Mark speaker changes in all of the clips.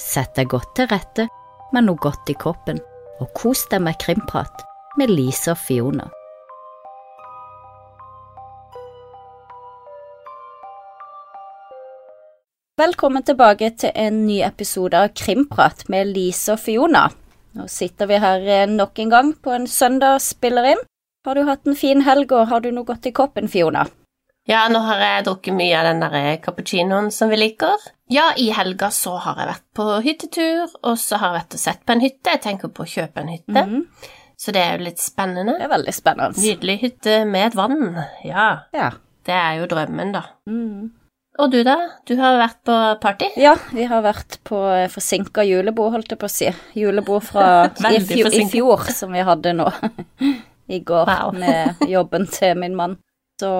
Speaker 1: Sett deg godt til rette med noe godt i kroppen, og kos deg med krimprat med Lise og Fiona. Velkommen tilbake til en ny episode av Krimprat med Lise og Fiona. Nå sitter vi her eh, nok en gang på en søndag og spiller inn. Har du hatt en fin helg, og har du noe godt i koppen, Fiona?
Speaker 2: Ja, nå har jeg drukket mye av den der cappuccinoen som vi liker. Ja, i helga så har jeg vært på hyttetur, og så har jeg vært og sett på en hytte. Jeg tenker på å kjøpe en hytte,
Speaker 1: Mhm.
Speaker 2: så det er jo litt spennende.
Speaker 1: Det er veldig spennende.
Speaker 2: Nydelig hytte med et vann. Ja,
Speaker 1: Ja.
Speaker 2: det er jo drømmen, da.
Speaker 1: Mm.
Speaker 2: Og du, da? Du har vært på party?
Speaker 1: ja, vi har vært på forsinka julebord, holdt jeg på å si. Julebord fra i, fjor, i fjor, som vi hadde nå. I går,
Speaker 2: Wow.
Speaker 1: med jobben til min mann. Så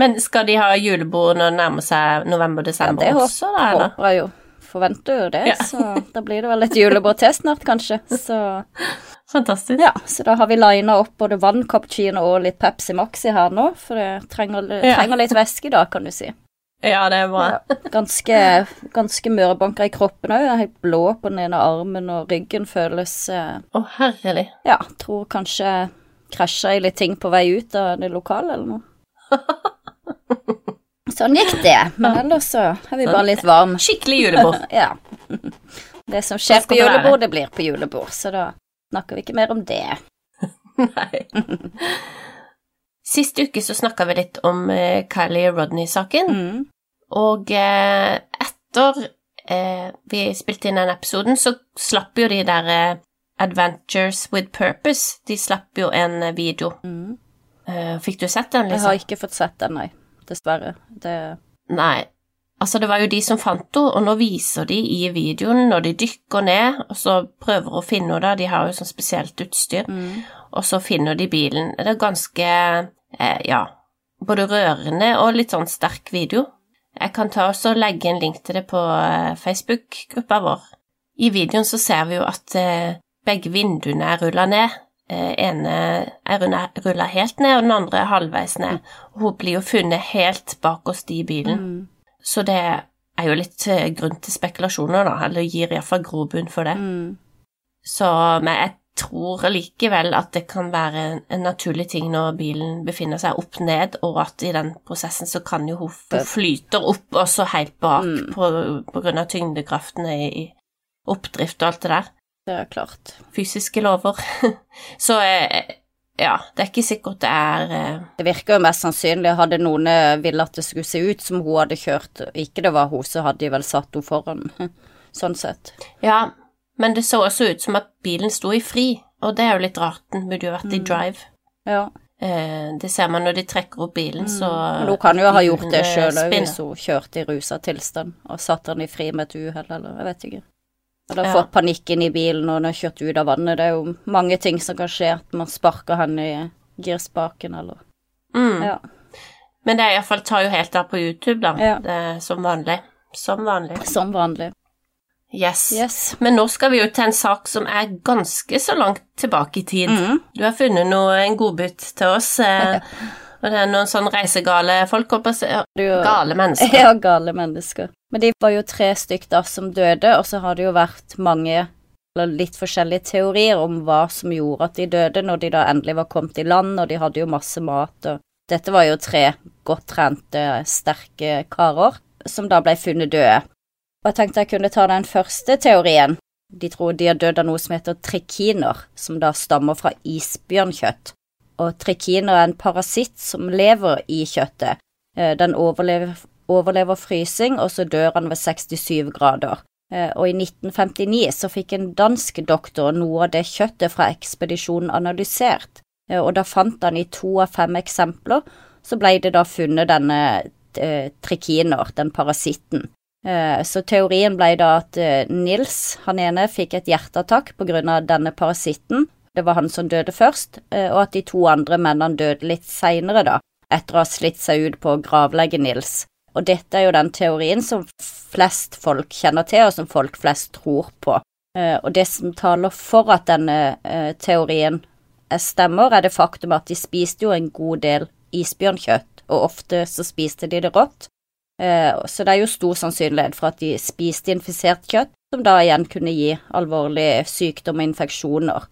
Speaker 2: Men skal de ha julebord når det nærmer seg
Speaker 1: ja,
Speaker 2: november-desember
Speaker 1: det
Speaker 2: også, da, eller?
Speaker 1: håper jeg jo. Forventer jo det,
Speaker 2: Ja.
Speaker 1: så da blir det vel et julebord til snart, kanskje. Så
Speaker 2: Fantastisk.
Speaker 1: ja, så da har vi lina opp både vann, og litt Pepsi Maxi her nå, for det trenger,
Speaker 2: Ja.
Speaker 1: trenger litt væske da, kan du si.
Speaker 2: Ja, det er bra.
Speaker 1: Ja, ganske, ganske mørebanker i kroppen òg. Helt blå på den ene armen, og ryggen føles eh,
Speaker 2: Å, herlig.
Speaker 1: Ja, tror kanskje krasja i litt ting på vei ut av det lokale, eller noe. Sånn gikk det. Men ellers så er vi bare litt varme.
Speaker 2: Skikkelig julebord.
Speaker 1: Ja. Det som skjer på julebord, det blir på julebord, så da snakker vi ikke mer om det.
Speaker 2: Nei. Sist uke så snakka vi litt om eh, Kylie Rodney-saken,
Speaker 1: Mm.
Speaker 2: og eh, etter eh, vi spilte inn den episoden, så slapp jo de der Adventures with Purpose, de slapp jo en video.
Speaker 1: Mm.
Speaker 2: Eh, fikk du sett den, liksom?
Speaker 1: Jeg har ikke fått sett den, nei. Dessverre. Det
Speaker 2: Nei. Altså, det var jo de som fant henne, og nå viser de i videoen når de dykker ned, og så prøver å finne henne, de har jo sånn spesielt utstyr,
Speaker 1: mm.
Speaker 2: og så finner de bilen. Det er ganske, eh, ja, både rørende og litt sånn sterk video. Jeg kan ta også legge en link til det på eh, Facebook-gruppa vår. I videoen så ser vi jo at eh, begge vinduene er rulla ned. Eh, ene er rulla helt ned, og den andre er halvveis ned. Og hun blir jo funnet helt bakerst i bilen.
Speaker 1: Mm.
Speaker 2: Så det er jo litt eh, grunn til spekulasjoner, da, eller gir iallfall grobunn for det.
Speaker 1: Mm.
Speaker 2: Så, men jeg tror likevel at det kan være en, naturlig ting når bilen befinner seg opp ned, og at i den prosessen så kan jo hun flyte flyter opp, og så helt bak
Speaker 1: Mm.
Speaker 2: på, på grunn av tyngdekraftene i, i oppdrift og alt det der.
Speaker 1: Det er klart.
Speaker 2: Fysiske lover. så eh, ja, det er ikke sikkert det er eh,
Speaker 1: Det virker jo mest sannsynlig. Hadde noen eh, ville at det skulle se ut som hun hadde kjørt, og ikke det var hun, så hadde de vel satt henne foran. Sånn sett.
Speaker 2: Ja, men det så også ut som at bilen sto i fri, og det er jo litt rart, den burde jo vært i
Speaker 1: Mm.
Speaker 2: drive.
Speaker 1: Ja.
Speaker 2: Det ser man når de trekker opp bilen, så
Speaker 1: Men hun kan jo ha gjort det sjøl òg, hvis hun kjørte i rusa tilstand og satt den i fri med et uhell, eller jeg vet ikke. Eller
Speaker 2: Ja.
Speaker 1: fått panikk inn i bilen og hun har kjørt ut av vannet. Det er jo mange ting som kan skje, at man sparker henne i girspaken, eller
Speaker 2: Mm.
Speaker 1: Ja.
Speaker 2: Men det er iallfall tar jo helt av på YouTube, da.
Speaker 1: Ja.
Speaker 2: Det som vanlig. Som vanlig.
Speaker 1: Som vanlig.
Speaker 2: Yes.
Speaker 1: Yes.
Speaker 2: Men nå skal vi jo til en sak som er ganske så langt tilbake i tid.
Speaker 1: Mm.
Speaker 2: Du har funnet noe, en godbit til oss, eh, og det er noen sånn reisegale folk, holdt på å si. Gale mennesker.
Speaker 1: Ja, gale mennesker. Men de var jo tre stykk da som døde, og så har det jo vært mange eller litt forskjellige teorier om hva som gjorde at de døde, når de da endelig var kommet i land, og de hadde jo masse mat, og dette var jo tre godt trente, sterke karer som da ble funnet døde. Og jeg tenkte jeg kunne ta den første teorien. De tror de har dødd av noe som heter trikiner, som da stammer fra isbjørnkjøtt. Og trikiner er en parasitt som lever i kjøttet. Eh, Den overlever, overlever frysing, og så dør han ved 67 grader. Eh, Og i 1959 så fikk en dansk doktor noe av det kjøttet fra ekspedisjonen analysert, Eh, og da fant han i to av fem eksempler, så ble det da funnet denne trikiner, den parasitten. Så teorien ble da at Nils, han ene, fikk et hjerteattakk på grunn av denne parasitten. Det var han som døde først, eh, og at de to andre mennene døde litt seinere, da, etter å ha slitt seg ut på å gravlegge Nils. Og dette er jo den teorien som flest folk kjenner til, og som folk flest tror på. Eh, Og det som taler for at denne eh, teorien stemmer, er det faktum at de spiste jo en god del isbjørnkjøtt, og ofte så spiste de det rått. Så det er jo stor sannsynlighet for at de spiste infisert kjøtt, som da igjen kunne gi alvorlig sykdom og infeksjoner.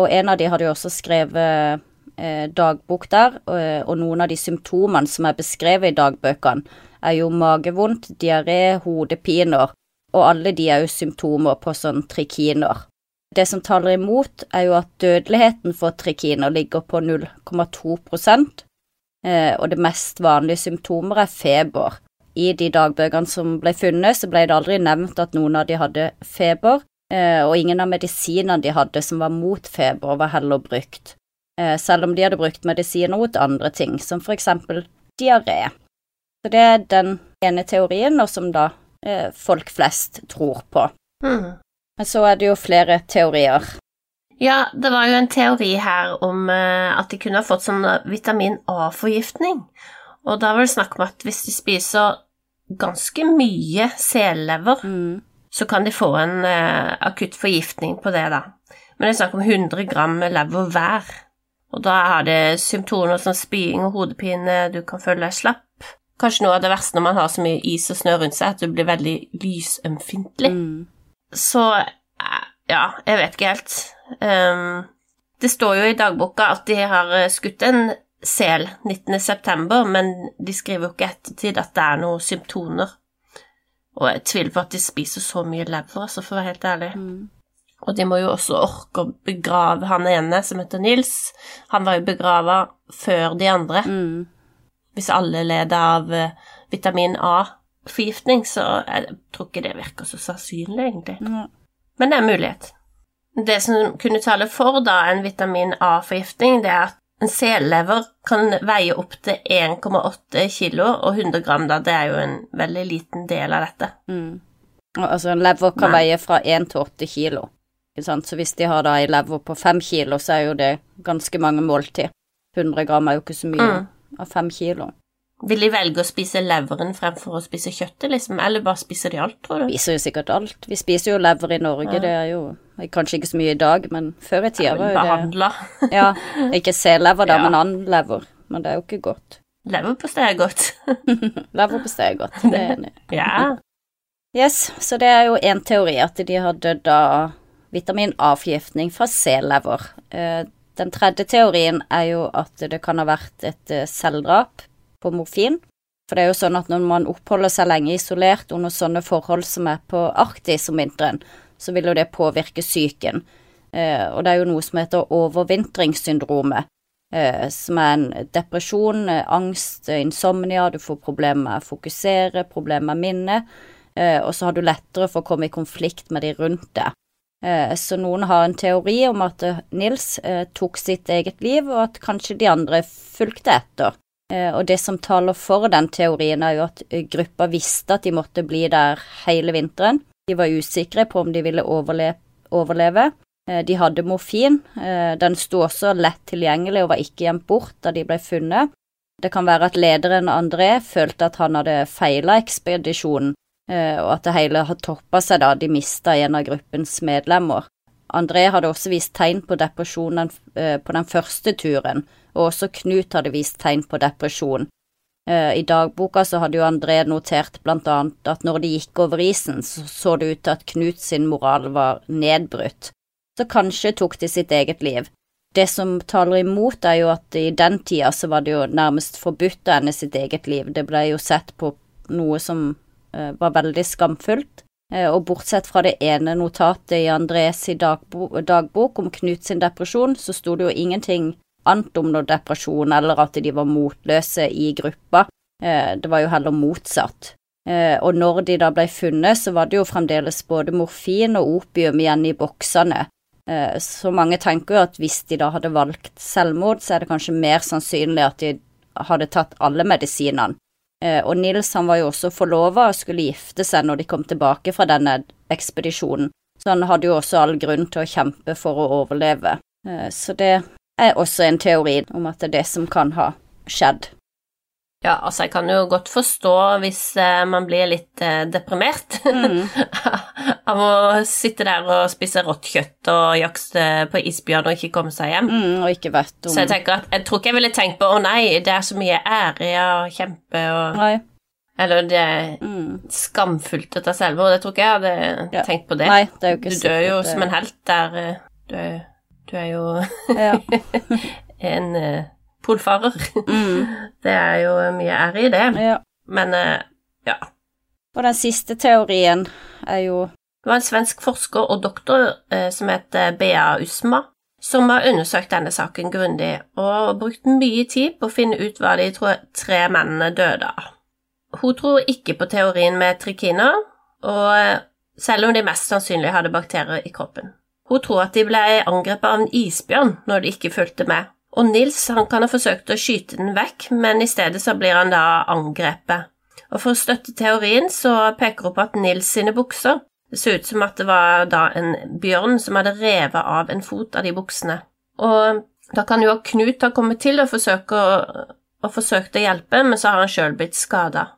Speaker 1: Og en av de hadde jo også skrevet eh, dagbok der, og, og, noen av de symptomene som er beskrevet i dagbøkene, er jo magevondt, diaré, hodepiner, og alle de er jo symptomer på sånn trikiner. Det som taler imot, er jo at dødeligheten for trikiner ligger på 0,2 eh, og det mest vanlige symptomer er feber. I de dagbøkene som ble funnet, så ble det aldri nevnt at noen av de hadde feber, eh, og ingen av medisinene de hadde som var mot feber, var heller brukt, eh, selv om de hadde brukt medisiner mot andre ting, som for eksempel diaré. Så det er den ene teorien, og som da eh, folk flest tror på. Mm. Men så er det jo flere teorier.
Speaker 2: Ja, det var jo en teori her om at de kunne ha fått sånn vitamin A-forgiftning. Og da var det snakk om at hvis de spiser ganske mye sellever, mm. Så kan de få en eh, akutt forgiftning på det, da. Men det er snakk om 100 gram lever hver. Og da har det symptomer som spying og hodepine, du kan føle deg slapp. Kanskje noe av det verste når man har så mye is og snø rundt seg, at du blir veldig lysømfintlig. Mm. Så eh, ja, jeg vet ikke helt. Um, det står jo i dagboka at de har eh, skutt en sel 19.9., men de skriver jo ikke ettertid at det er noen symptomer. Og jeg tviler på at de spiser så mye lever, altså, for å være helt ærlig. Mm. Og de må jo også orke å begrave han ene, som heter Nils. Han var jo begrava før de andre. Mm. Hvis alle led av uh, vitamin A-forgiftning, så jeg tror ikke det virker så sannsynlig, egentlig. Mm. Men det er en mulighet. Det som kunne tale for da en vitamin A-forgiftning, det er at en sellever kan veie opptil 1,8 kilo, og 100 gram da, det er jo en veldig liten del av dette. Mm.
Speaker 1: Altså en lever kan Nei. veie fra 1 til 8 kilo, så hvis de har da ei lever på 5 kilo, så er jo det ganske mange måltid. 100 gram er jo ikke så mye mm. av 5 kilo.
Speaker 2: Vil de velge å spise leveren fremfor å spise kjøttet, liksom? Eller bare spiser de alt, tror
Speaker 1: du? Spiser jo sikkert alt. Vi spiser jo lever i Norge, ja. det er jo Kanskje ikke så mye i dag, men før i tida var jo
Speaker 2: Behandla.
Speaker 1: det Ja. Ikke selever, da, ja. men annen lever. Men det er jo ikke godt.
Speaker 2: Leverpostei er godt.
Speaker 1: Leverpostei er godt, det er enig
Speaker 2: Ja.
Speaker 1: Yes, så det er jo én teori, at de har dødd av vitamin A-forgiftning fra selever. Eh, den tredje teorien er jo at det kan ha vært et eh, selvdrap på morfin. For det er jo sånn at når man oppholder seg lenge isolert under sånne forhold som er på Arktis om vinteren, så vil jo det påvirke psyken. Eh, og det er jo noe som heter overvintringssyndromet, eh, som er en depresjon, eh, angst, insomnia, du får problemer med å fokusere, problemer med minne, eh, og så har du lettere for å komme i konflikt med de rundt deg. Eh, så noen har en teori om at eh, Nils tok sitt eget liv, og at kanskje de andre fulgte etter. Eh, og det som taler for den teorien, er jo at eh, gruppa visste at de måtte bli der hele vinteren. De var usikre på om de ville overleve. Eh, de hadde morfin. Den sto også lett tilgjengelig og var ikke gjemt bort da de ble funnet. Det kan være at lederen André følte at han hadde feila ekspedisjonen, og at det hele har toppa seg da de mista en av gruppens medlemmer. André hadde også vist tegn på depresjonen på den første turen, og også Knut hadde vist tegn på depresjon. Eh, I dagboka så hadde jo André notert blant annet at når de gikk over isen, så det ut til at Knut sin moral var nedbrutt, så kanskje tok de sitt eget liv. Det som taler imot, er jo at i den tida så var det jo nærmest forbudt å ende sitt eget liv, det ble jo sett på noe som uh, var veldig skamfullt, og bortsett fra det ene notatet i Andres dagbo dagbok om Knut sin depresjon, så sto det jo ingenting annet om noe depresjon eller at de var motløse i gruppa. Eh, det var jo heller motsatt. Eh, og når de da ble funnet, så var det jo fremdeles både morfin og opium igjen i boksene. Eh, så mange tenker jo at hvis de da hadde valgt selvmord, så er det kanskje mer sannsynlig at de hadde tatt alle medisinene. Og Nils han var jo også forlova og skulle gifte seg når de kom tilbake fra denne ekspedisjonen, så han hadde jo også all grunn til å kjempe for å overleve. Så det er også en teori om at det er det som kan ha skjedd.
Speaker 2: Ja, altså jeg kan jo godt forstå hvis eh, man blir litt eh, deprimert mm. av å sitte der og spise rått kjøtt og jakte på isbjørn og ikke komme seg hjem.
Speaker 1: Mm, og ikke vet
Speaker 2: om... Så jeg tenker at jeg tror ikke jeg ville tenkt på å nei, det er så mye ære å kjempe og
Speaker 1: Nei.
Speaker 2: Eller det er
Speaker 1: Mm.
Speaker 2: skamfullt ta selvmord. Jeg tror ikke jeg hadde
Speaker 1: Ja.
Speaker 2: tenkt på det.
Speaker 1: Nei, det er jo ikke
Speaker 2: du dør jo
Speaker 1: det...
Speaker 2: som en helt der eh, Du du er jo
Speaker 1: Ja.
Speaker 2: en eh, polfarer.
Speaker 1: Mm.
Speaker 2: Det er jo mye ære i det.
Speaker 1: ja.
Speaker 2: Men eh, ja.
Speaker 1: Og den siste teorien er jo
Speaker 2: Det var en svensk forsker og doktor eh, som heter Bea Usma, som har undersøkt denne saken grundig og brukt mye tid på å finne ut hva de tror tre mennene døde av. Hun tror ikke på teorien med trikiner, og eh, selv om de mest sannsynlig hadde bakterier i kroppen. Hun tror at de ble angrepet av en isbjørn når de ikke fulgte med, og Nils han kan ha forsøkt å skyte den vekk, men i stedet så blir han da angrepet. Og For å støtte teorien så peker hun på at Nils sine bukser det så ut som at det var da en bjørn som hadde revet av en fot av de buksene. Og da kan jo Knut ha kommet til og, forsøke å, og forsøkt å hjelpe, men så har han sjøl blitt skada.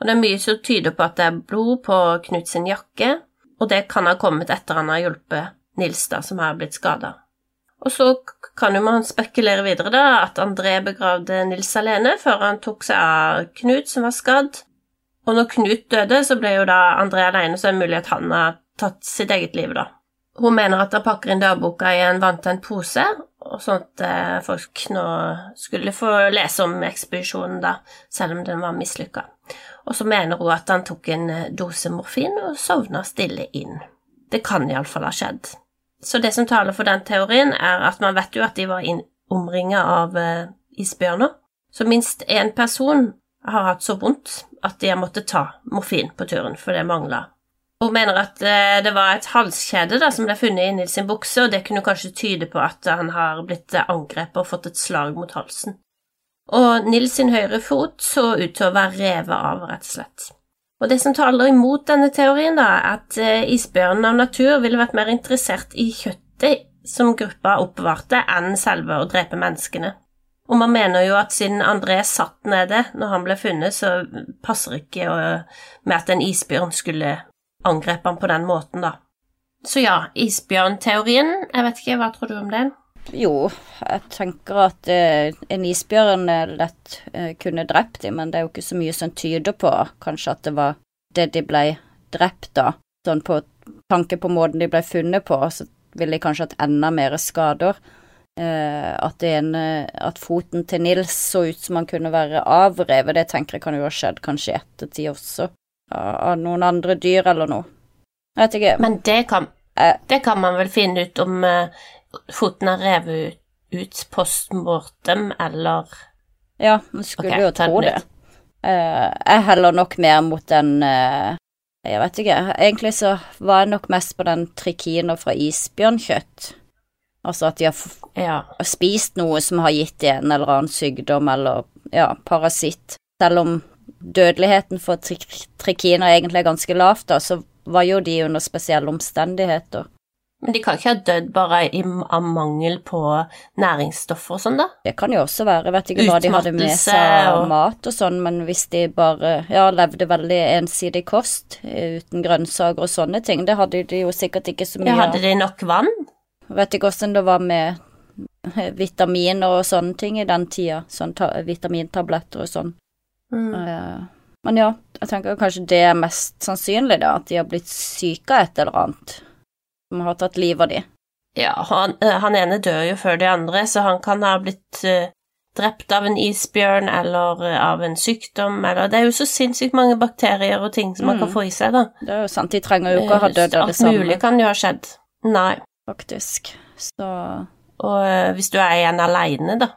Speaker 2: Og det er mye som tyder på at det er blod på Knut sin jakke, og det kan ha kommet etter han har hjulpet Nils, da, som har blitt skada. Og så kan jo man spekulere videre, da, at André begravde Nils alene før han tok seg av Knut, som var skadd. Og når Knut døde, så ble jo da André alene, så er det mulig at han har tatt sitt eget liv, da. Hun mener at han pakker inn dagboka i en vanntent pose, og sånn at eh, folk nå skulle få lese om ekspedisjonen, da, selv om den var mislykka. Og så mener hun at han tok en eh, dose morfin og sovna stille inn. Det kan iallfall ha skjedd. Så det som taler for den teorien, er at man vet jo at de var omringa av eh, isbjørner. Så minst én person har hatt så vondt at de har måttet ta morfin på turen, for det mangla. Hun mener at eh, det var et halskjede da, som ble funnet i Nils sin bukse, og det kunne kanskje tyde på at han har blitt eh, angrepet og fått et slag mot halsen. Og Nils sin høyre fot så ut til å være revet av, rett og slett. Og det som taler imot denne teorien, da, er at eh, isbjørnen av natur ville vært mer interessert i kjøttet som gruppa oppbevarte, enn selve å drepe menneskene. Og man mener jo at siden André satt nede når han ble funnet, så passer ikke med at en isbjørn skulle angrepe ham på den måten, da. Så ja, isbjørnteorien, jeg vet ikke, hva tror du om den?
Speaker 1: Jo, jeg tenker at eh, en isbjørn eh, lett eh, kunne drept dem, men det er jo ikke så mye som tyder på kanskje at det var det de ble drept av. Sånn på tanke på måten de ble funnet på, så ville de kanskje hatt enda mer skader. Eh, at, en, at foten til Nils så ut som han kunne være avrevet, det tenker jeg kan jo ha skjedd kanskje i ettertid også, av, av noen andre dyr eller noe. Jeg vet ikke.
Speaker 2: Men det kan,
Speaker 1: Eh.
Speaker 2: det kan man vel finne ut om foten er revet ut, ut post mortem, eller
Speaker 1: Ja, man skulle
Speaker 2: okay,
Speaker 1: jo tro det.
Speaker 2: ut.
Speaker 1: Eh, jeg heller nok mer mot den uh, Jeg vet ikke. Egentlig så var jeg nok mest på den trikiner fra isbjørnkjøtt. Altså at de har
Speaker 2: Ja.
Speaker 1: spist noe som har gitt de en eller annen sykdom eller ja, parasitt. Selv om dødeligheten for tri trikiner egentlig er ganske lavt, da, så var jo de under spesielle omstendigheter.
Speaker 2: Men de kan ikke ha dødd bare i, av mangel på næringsstoffer og sånn, da?
Speaker 1: Det kan jo også være, vet ikke hva de hadde med seg av
Speaker 2: og-
Speaker 1: mat og sånn, men hvis de bare ja, levde veldig ensidig kost eh, uten grønnsaker og sånne ting, det hadde de jo sikkert ikke så mye
Speaker 2: Ja, hadde de nok vann?
Speaker 1: Vet ikke åssen det var med eh, vitaminer og sånne ting i den tida, sånn ta vitamintabletter og sånn.
Speaker 2: Mm.
Speaker 1: Uh, men ja, jeg tenker kanskje det er mest sannsynlig, da, at de har blitt syke av et eller annet som har tatt livet av de.
Speaker 2: Ja, han, eh, han ene dør jo før de andre, så han kan ha blitt eh, drept av en isbjørn eller eh, av en sykdom, eller Det er jo så sinnssykt mange bakterier og ting som man kan
Speaker 1: Mm.
Speaker 2: få i seg, da.
Speaker 1: Det er jo sant, de trenger jo ikke å ha dødd av det
Speaker 2: Alt
Speaker 1: samme,
Speaker 2: mulig kan jo ha skjedd. Nei.
Speaker 1: faktisk. Så
Speaker 2: Og hvis du er igjen aleine, da,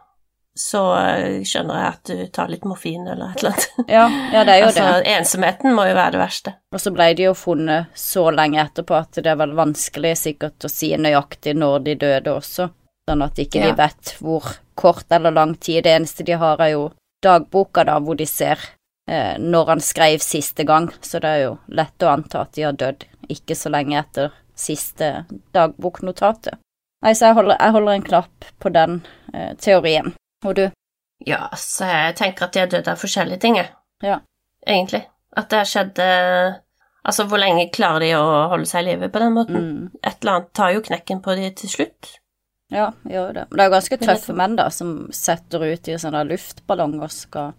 Speaker 2: så eh, skjønner jeg at du tar litt morfin eller et eller annet.
Speaker 1: ja, ja, det er jo
Speaker 2: altså,
Speaker 1: det.
Speaker 2: ensomheten må jo være det verste.
Speaker 1: Og så ble de jo funnet så lenge etterpå at det er vel vanskelig sikkert å si nøyaktig når de døde også, sånn at ikke
Speaker 2: Ja.
Speaker 1: de vet hvor kort eller lang tid. Det eneste de har, er jo dagboka, da, hvor de ser eh, når han skrev siste gang, så det er jo lett å anta at de har dødd ikke så lenge etter siste dagboknotatet. Nei, så jeg holder, jeg holder en knapp på den eh, teorien. Og du?
Speaker 2: Ja, så jeg tenker at de har dødd av forskjellige ting, jeg.
Speaker 1: Ja.
Speaker 2: Egentlig. At det har skjedd eh, Altså, hvor lenge klarer de å holde seg i live på den måten?
Speaker 1: Mm.
Speaker 2: Et eller annet tar jo knekken på de til slutt.
Speaker 1: Ja, gjør det. Men det er jo ganske tøffe menn, da, som setter ut i sånne luftballonger og skal.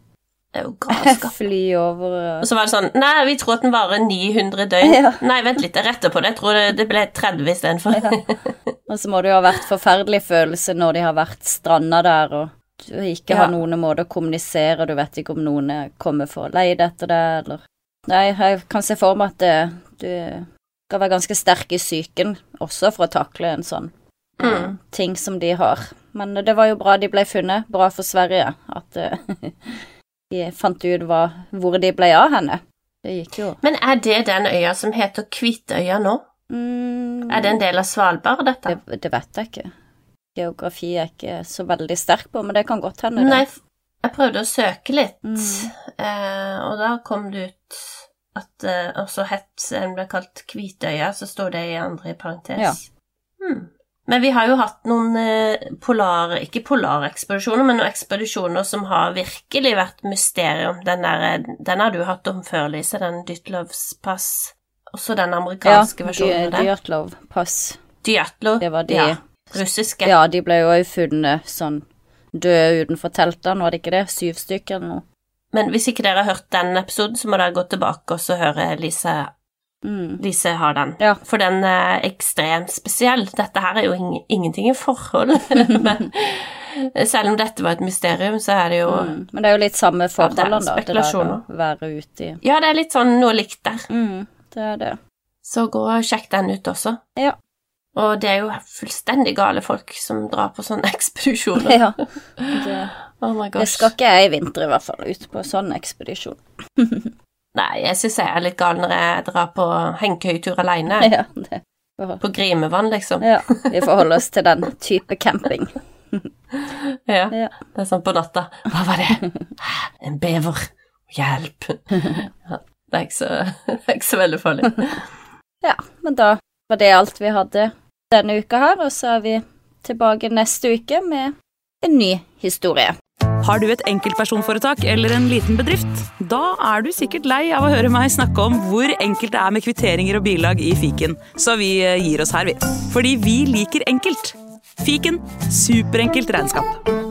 Speaker 1: Fly over
Speaker 2: Og så var det sånn Nei, vi tror at den varer 900 døgn.
Speaker 1: Ja.
Speaker 2: Nei, vent litt, jeg retter på det. Jeg tror det, det ble 30 istedenfor.
Speaker 1: Og så må det jo ha vært forferdelig følelse når de har vært stranda der og du ikke har noen måte å kommunisere, du vet ikke om noen kommer for å leide etter det, eller Nei, jeg kan se for meg at det, du skal være ganske sterk i psyken også for å takle en sånn eh,
Speaker 2: Mm.
Speaker 1: ting som de har. Men det var jo bra de ble funnet. Bra for Sverige at eh, de fant ut hva, hvor de ble av henne. Det gikk jo
Speaker 2: Men er det den øya som heter Kvitøya nå?
Speaker 1: mm,
Speaker 2: Er det en del av Svalbard, dette?
Speaker 1: det, det vet jeg ikke. Geografi er jeg ikke så veldig sterk på, men det kan godt hende.
Speaker 2: Nei, jeg prøvde å søke litt,
Speaker 1: Mm.
Speaker 2: eh, og da kom det ut at eh, også het den ble kalt Kvitøya, så står det i andre i parentes.
Speaker 1: Ja.
Speaker 2: Hmm. Men vi har jo hatt noen eh, polar, ikke polarekspedisjoner, men noen ekspedisjoner som har virkelig vært mysterium. Den, der, eh, den har du hatt om før, Lise, den Dytlovs pass. Også den
Speaker 1: Ja,
Speaker 2: amerikanske versjonen av det.
Speaker 1: Dyatlov pass.
Speaker 2: Dyatlov.
Speaker 1: Det var de
Speaker 2: Ja, russiske.
Speaker 1: Ja, de ble jo òg funnet sånn døde utenfor teltene, var det ikke det? Syv stykker eller noe.
Speaker 2: Men hvis ikke dere har hørt den episoden, så må dere gå tilbake og så høre Lise
Speaker 1: Mm.
Speaker 2: Lise har den.
Speaker 1: Ja.
Speaker 2: For den er ekstremt spesiell. Dette her er jo ing ingenting i forhold, men selv om dette var et mysterium, så er det jo
Speaker 1: Mm. Men det er jo litt samme forholdene, da. Det å være ute i
Speaker 2: Ja, det er litt sånn noe likt der.
Speaker 1: mm, Det er det.
Speaker 2: Så gå og sjekk den ut også.
Speaker 1: Ja.
Speaker 2: Og det er jo fullstendig gale folk som drar på sånne ekspedisjoner.
Speaker 1: ja. Det,
Speaker 2: Oh my
Speaker 1: det skal ikke jeg i vinter, i hvert fall, ut på sånn ekspedisjon.
Speaker 2: Nei, jeg syns jeg er litt gal når jeg drar på hengekøyetur aleine.
Speaker 1: Ja, det.
Speaker 2: På Grimevann, liksom.
Speaker 1: ja, vi får holde oss til den type camping.
Speaker 2: Ja.
Speaker 1: Ja.
Speaker 2: Det er sånn på natta. Hva var det? En bever. Hjelp. Ja, det, er så, det er ikke så veldig farlig.
Speaker 1: Ja, men da var det alt vi hadde denne uka her, og så er vi tilbake neste uke med en ny historie.
Speaker 3: Har du et enkeltpersonforetak eller en liten bedrift? Da er du sikkert lei av å høre meg snakke om hvor enkelt det er med kvitteringer og bilag i fiken, så vi eh, gir oss her, vi. Fordi vi liker enkelt. Fiken superenkelt regnskap.